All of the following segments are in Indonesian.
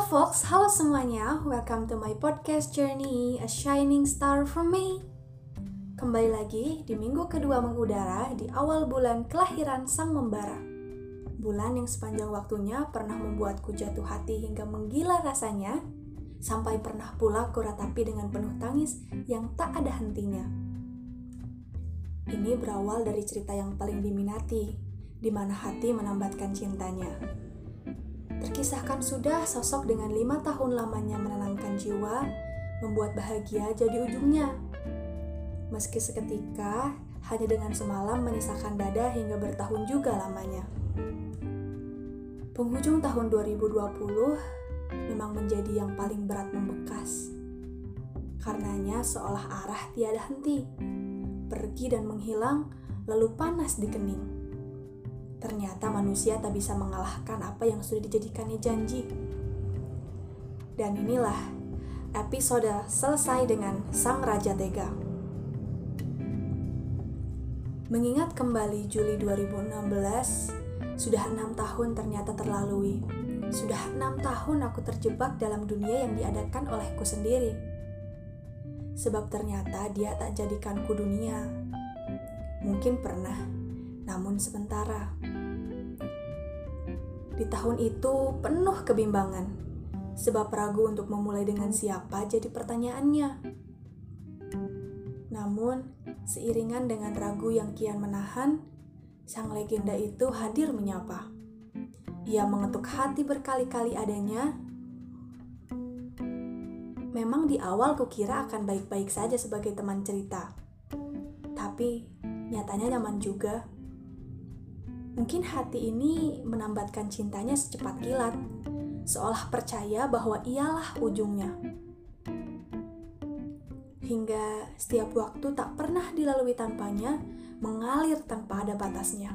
Folks, halo semuanya. Welcome to my podcast journey, A Shining Star from Me. Kembali lagi di minggu kedua mengudara di awal bulan kelahiran sang membara. Bulan yang sepanjang waktunya pernah membuatku jatuh hati hingga menggila rasanya, sampai pernah pula kuratapi dengan penuh tangis yang tak ada hentinya. Ini berawal dari cerita yang paling diminati, di mana hati menambatkan cintanya. Terkisahkan sudah sosok dengan lima tahun lamanya menenangkan jiwa, membuat bahagia jadi ujungnya. Meski seketika, hanya dengan semalam menyisakan dada hingga bertahun juga lamanya. Penghujung tahun 2020 memang menjadi yang paling berat membekas. Karenanya seolah arah tiada henti, pergi dan menghilang, lalu panas di kening Ternyata manusia tak bisa mengalahkan apa yang sudah dijadikannya janji. Dan inilah episode selesai dengan Sang Raja Tega. Mengingat kembali Juli 2016, sudah enam tahun ternyata terlalui. Sudah enam tahun aku terjebak dalam dunia yang diadakan olehku sendiri. Sebab ternyata dia tak jadikanku dunia. Mungkin pernah, namun sementara. Di tahun itu penuh kebimbangan, sebab ragu untuk memulai dengan siapa jadi pertanyaannya. Namun, seiringan dengan ragu yang kian menahan, sang legenda itu hadir menyapa. Ia mengetuk hati berkali-kali adanya. Memang di awal kukira akan baik-baik saja sebagai teman cerita. Tapi, nyatanya nyaman juga. Mungkin hati ini menambatkan cintanya secepat kilat, seolah percaya bahwa ialah ujungnya. Hingga setiap waktu tak pernah dilalui tanpanya, mengalir tanpa ada batasnya.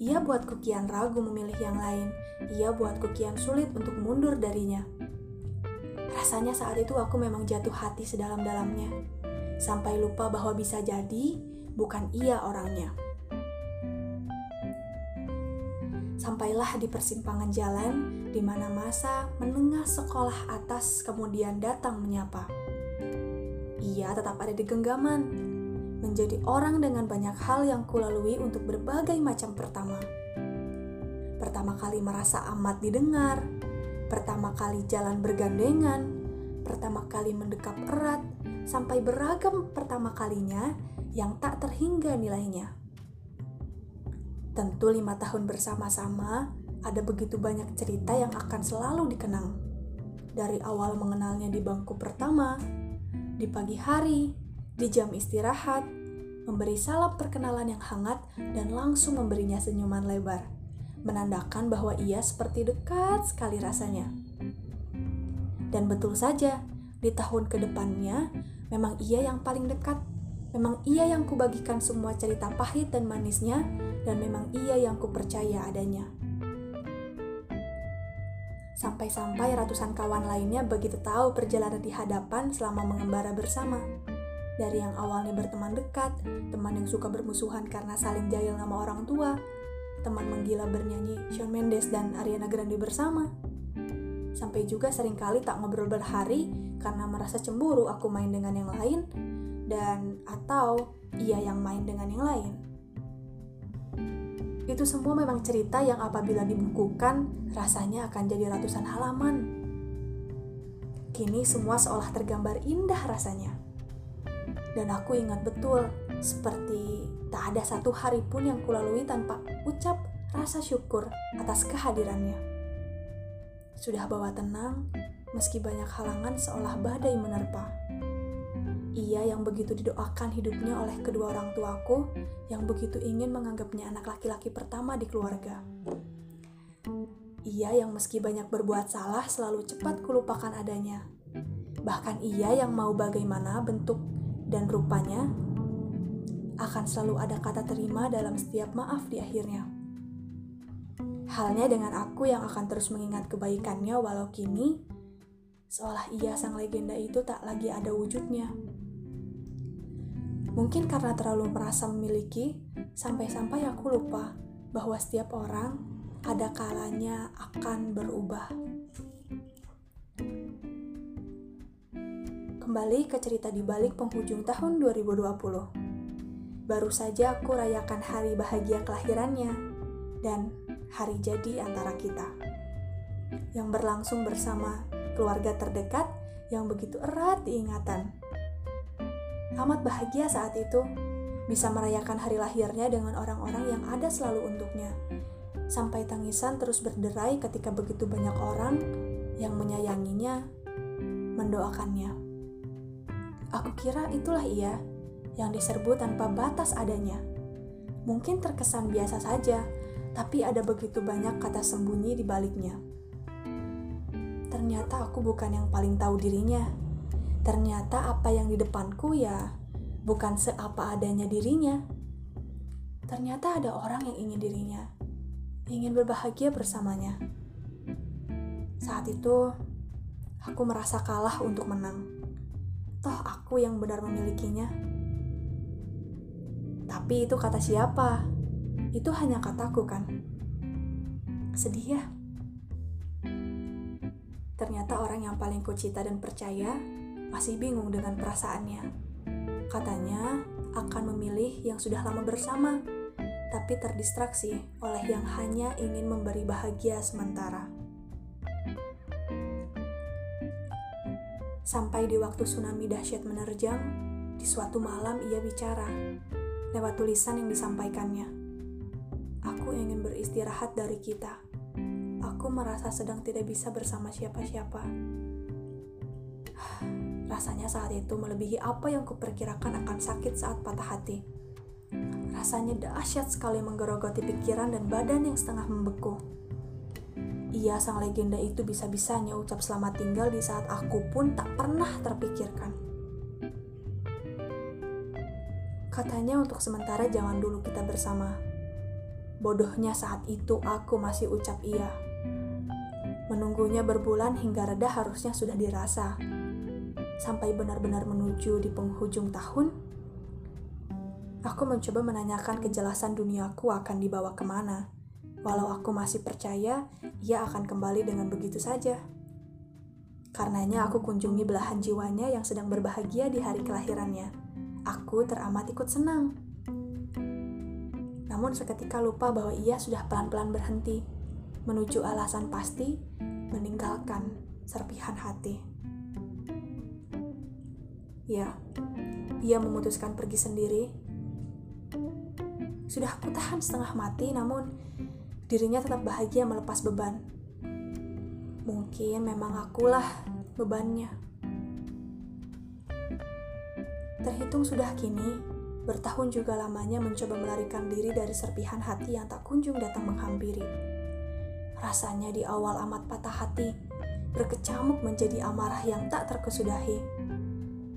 Ia buatku kian ragu memilih yang lain, ia buatku kian sulit untuk mundur darinya. Rasanya saat itu aku memang jatuh hati sedalam-dalamnya, sampai lupa bahwa bisa jadi bukan ia orangnya. Sampailah di persimpangan jalan di mana masa menengah sekolah atas kemudian datang menyapa. Ia tetap ada di genggaman, menjadi orang dengan banyak hal yang kulalui untuk berbagai macam pertama. Pertama kali merasa amat didengar, pertama kali jalan bergandengan, pertama kali mendekap erat, sampai beragam pertama kalinya yang tak terhingga nilainya. Tentu lima tahun bersama-sama, ada begitu banyak cerita yang akan selalu dikenang. Dari awal mengenalnya di bangku pertama, di pagi hari, di jam istirahat, memberi salam perkenalan yang hangat dan langsung memberinya senyuman lebar, menandakan bahwa ia seperti dekat sekali rasanya. Dan betul saja, di tahun ke depannya, memang ia yang paling dekat. Memang ia yang kubagikan semua cerita pahit dan manisnya dan memang ia yang kupercaya adanya. Sampai-sampai ratusan kawan lainnya begitu tahu perjalanan di hadapan selama mengembara bersama. Dari yang awalnya berteman dekat, teman yang suka bermusuhan karena saling jahil nama orang tua, teman menggila bernyanyi Shawn Mendes dan Ariana Grande bersama. Sampai juga sering kali tak ngobrol berhari karena merasa cemburu aku main dengan yang lain dan atau ia yang main dengan yang lain. Itu semua memang cerita yang apabila dibukukan rasanya akan jadi ratusan halaman. Kini semua seolah tergambar indah rasanya. Dan aku ingat betul, seperti tak ada satu hari pun yang kulalui tanpa ucap rasa syukur atas kehadirannya. Sudah bawa tenang, meski banyak halangan seolah badai menerpa. Ia yang begitu didoakan hidupnya oleh kedua orang tuaku, yang begitu ingin menganggapnya anak laki-laki pertama di keluarga. Ia yang meski banyak berbuat salah selalu cepat kulupakan adanya. Bahkan ia yang mau bagaimana bentuk dan rupanya akan selalu ada kata terima dalam setiap maaf di akhirnya. Halnya dengan aku yang akan terus mengingat kebaikannya walau kini seolah ia sang legenda itu tak lagi ada wujudnya. Mungkin karena terlalu merasa memiliki, sampai-sampai aku lupa bahwa setiap orang ada kalanya akan berubah. Kembali ke cerita di balik penghujung tahun 2020. Baru saja aku rayakan hari bahagia kelahirannya dan hari jadi antara kita. Yang berlangsung bersama keluarga terdekat yang begitu erat diingatan Amat bahagia saat itu bisa merayakan hari lahirnya dengan orang-orang yang ada selalu untuknya. Sampai tangisan terus berderai ketika begitu banyak orang yang menyayanginya, mendoakannya. Aku kira itulah ia yang diserbu tanpa batas adanya. Mungkin terkesan biasa saja, tapi ada begitu banyak kata sembunyi di baliknya. Ternyata aku bukan yang paling tahu dirinya. Ternyata apa yang di depanku ya bukan seapa adanya dirinya. Ternyata ada orang yang ingin dirinya, ingin berbahagia bersamanya. Saat itu, aku merasa kalah untuk menang toh aku yang benar memilikinya. Tapi itu kata siapa? Itu hanya kataku kan? Sedih ya? Ternyata orang yang paling kucita dan percaya masih bingung dengan perasaannya. Katanya akan memilih yang sudah lama bersama, tapi terdistraksi oleh yang hanya ingin memberi bahagia sementara. Sampai di waktu tsunami dahsyat menerjang, di suatu malam ia bicara lewat tulisan yang disampaikannya. Aku ingin beristirahat dari kita. Aku merasa sedang tidak bisa bersama siapa-siapa. Rasanya saat itu melebihi apa yang kuperkirakan akan sakit saat patah hati. Rasanya dahsyat sekali menggerogoti pikiran dan badan yang setengah membeku. Ia sang legenda itu bisa-bisanya ucap selamat tinggal di saat aku pun tak pernah terpikirkan. Katanya untuk sementara jangan dulu kita bersama. Bodohnya saat itu aku masih ucap iya. Menunggunya berbulan hingga reda harusnya sudah dirasa. Sampai benar-benar menuju di penghujung tahun, aku mencoba menanyakan kejelasan duniaku akan dibawa ke mana Walau aku masih percaya, ia akan kembali dengan begitu saja. Karenanya aku kunjungi belahan jiwanya yang sedang berbahagia di hari kelahirannya. Aku teramat ikut senang. Namun seketika lupa bahwa ia sudah pelan-pelan berhenti, menuju alasan pasti, meninggalkan serpihan hati. Ya, ia memutuskan pergi sendiri. Sudah aku tahan setengah mati, namun dirinya tetap bahagia melepas beban. Mungkin memang akulah bebannya. Terhitung sudah kini, bertahun juga lamanya mencoba melarikan diri dari serpihan hati yang tak kunjung datang menghampiri. Rasanya di awal amat patah hati, berkecamuk menjadi amarah yang tak terkesudahi.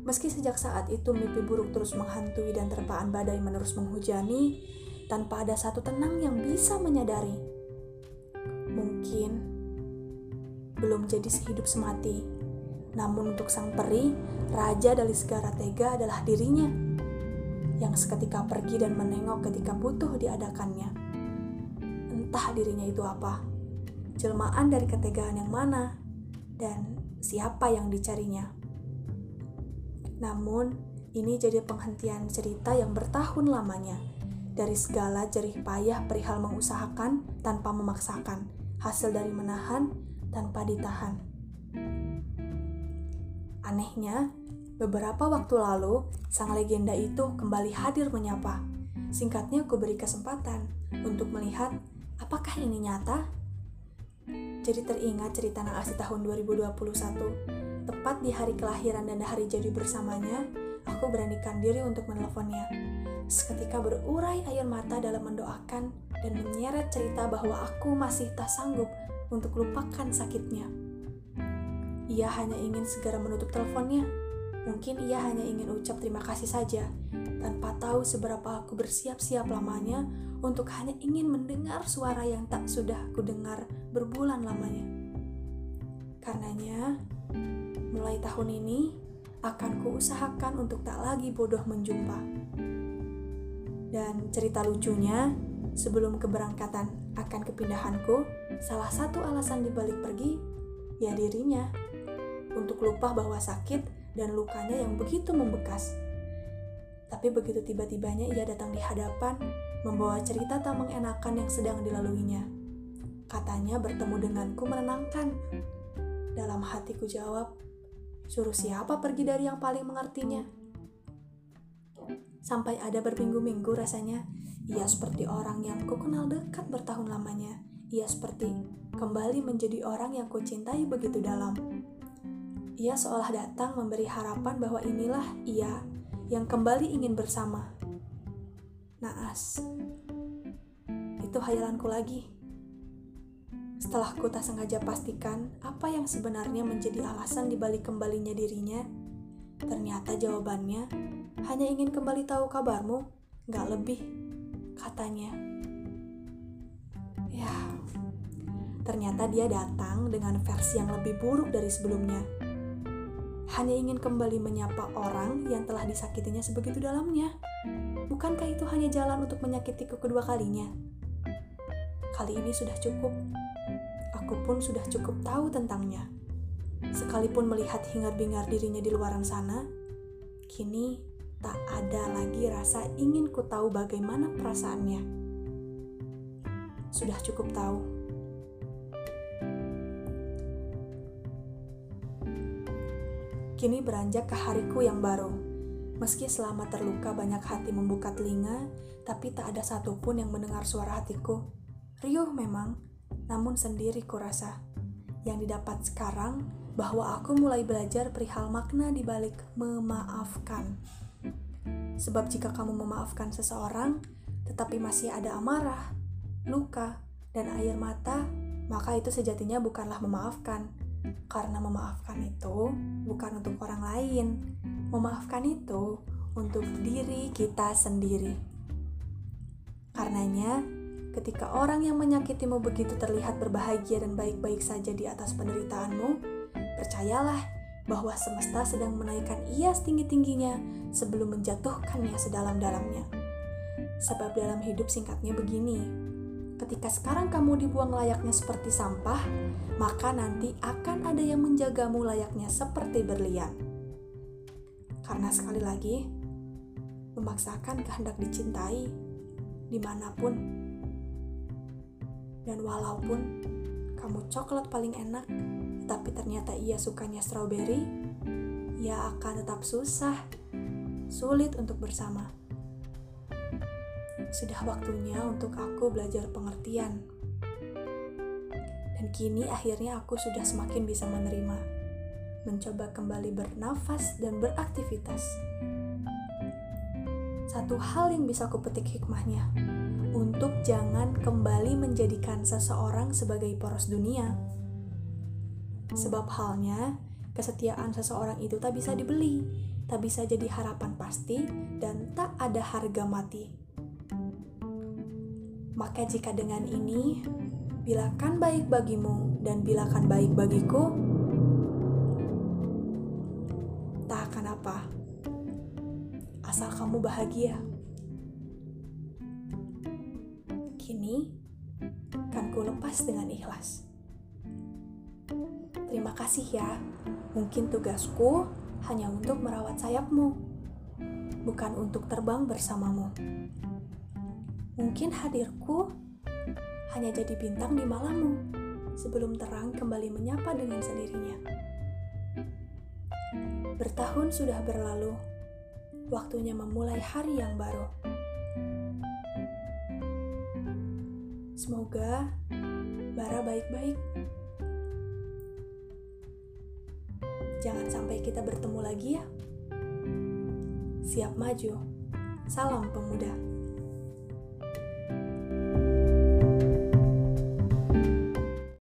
Meski sejak saat itu mimpi buruk terus menghantui dan terpaan badai menerus menghujani, tanpa ada satu tenang yang bisa menyadari. Mungkin belum jadi sehidup semati, namun untuk sang peri, raja dari segala tega adalah dirinya yang seketika pergi dan menengok ketika butuh diadakannya. Entah dirinya itu apa, jelmaan dari ketegaan yang mana, dan siapa yang dicarinya. Namun, ini jadi penghentian cerita yang bertahun lamanya dari segala jerih payah perihal mengusahakan tanpa memaksakan, hasil dari menahan tanpa ditahan. Anehnya, beberapa waktu lalu, sang legenda itu kembali hadir menyapa. Singkatnya, aku beri kesempatan untuk melihat apakah ini nyata. Jadi teringat cerita Naas tahun 2021, tepat di hari kelahiran dan hari jadi bersamanya, aku beranikan diri untuk menelponnya seketika berurai air mata dalam mendoakan dan menyeret cerita bahwa aku masih tak sanggup untuk lupakan sakitnya. Ia hanya ingin segera menutup teleponnya. Mungkin ia hanya ingin ucap terima kasih saja, tanpa tahu seberapa aku bersiap-siap lamanya untuk hanya ingin mendengar suara yang tak sudah kudengar berbulan lamanya. Karenanya, mulai tahun ini akan kuusahakan untuk tak lagi bodoh menjumpa dan cerita lucunya, sebelum keberangkatan akan kepindahanku, salah satu alasan dibalik pergi, ya dirinya. Untuk lupa bahwa sakit dan lukanya yang begitu membekas. Tapi begitu tiba-tibanya ia datang di hadapan, membawa cerita tak mengenakan yang sedang dilaluinya. Katanya bertemu denganku menenangkan. Dalam hatiku jawab, suruh siapa pergi dari yang paling mengertinya? Sampai ada berminggu-minggu rasanya, ia seperti orang yang ku kenal dekat bertahun lamanya. Ia seperti kembali menjadi orang yang kucintai begitu dalam. Ia seolah datang memberi harapan bahwa inilah ia yang kembali ingin bersama. Naas, itu hayalanku lagi. Setelah ku tak sengaja pastikan apa yang sebenarnya menjadi alasan dibalik kembalinya dirinya, ternyata jawabannya hanya ingin kembali tahu kabarmu, gak lebih, katanya. Ya, ternyata dia datang dengan versi yang lebih buruk dari sebelumnya hanya ingin kembali menyapa orang yang telah disakitinya sebegitu dalamnya. Bukankah itu hanya jalan untuk menyakitiku kedua kalinya? Kali ini sudah cukup. Aku pun sudah cukup tahu tentangnya. Sekalipun melihat hingar-bingar dirinya di luaran sana, kini tak ada lagi rasa ingin ku tahu bagaimana perasaannya. Sudah cukup tahu Kini beranjak ke hariku yang baru. Meski selama terluka banyak hati membuka telinga, tapi tak ada satupun yang mendengar suara hatiku. Riuh memang, namun sendiri kurasa. Yang didapat sekarang bahwa aku mulai belajar perihal makna di balik memaafkan. Sebab jika kamu memaafkan seseorang, tetapi masih ada amarah, luka, dan air mata, maka itu sejatinya bukanlah memaafkan, karena memaafkan itu bukan untuk orang lain. Memaafkan itu untuk diri kita sendiri. Karenanya, ketika orang yang menyakitimu begitu terlihat berbahagia dan baik-baik saja di atas penderitaanmu, percayalah bahwa semesta sedang menaikkan ia setinggi-tingginya sebelum menjatuhkannya sedalam-dalamnya. Sebab dalam hidup singkatnya begini, ketika sekarang kamu dibuang layaknya seperti sampah, maka nanti akan ada yang menjagamu layaknya seperti berlian. Karena sekali lagi, memaksakan kehendak dicintai di mana pun. Dan walaupun kamu coklat paling enak, tapi ternyata ia sukanya strawberry, ia akan tetap susah, sulit untuk bersama sudah waktunya untuk aku belajar pengertian. Dan kini akhirnya aku sudah semakin bisa menerima, mencoba kembali bernafas dan beraktivitas. Satu hal yang bisa aku petik hikmahnya, untuk jangan kembali menjadikan seseorang sebagai poros dunia. Sebab halnya, kesetiaan seseorang itu tak bisa dibeli, tak bisa jadi harapan pasti, dan tak ada harga mati. Maka jika dengan ini, bilakan baik bagimu dan bilakan baik bagiku, tak akan apa. Asal kamu bahagia. Kini, kan ku lepas dengan ikhlas. Terima kasih ya. Mungkin tugasku hanya untuk merawat sayapmu, bukan untuk terbang bersamamu. Mungkin hadirku hanya jadi bintang di malammu sebelum terang kembali menyapa dengan sendirinya. Bertahun sudah berlalu, waktunya memulai hari yang baru. Semoga Bara baik-baik. Jangan sampai kita bertemu lagi ya. Siap maju. Salam pemuda.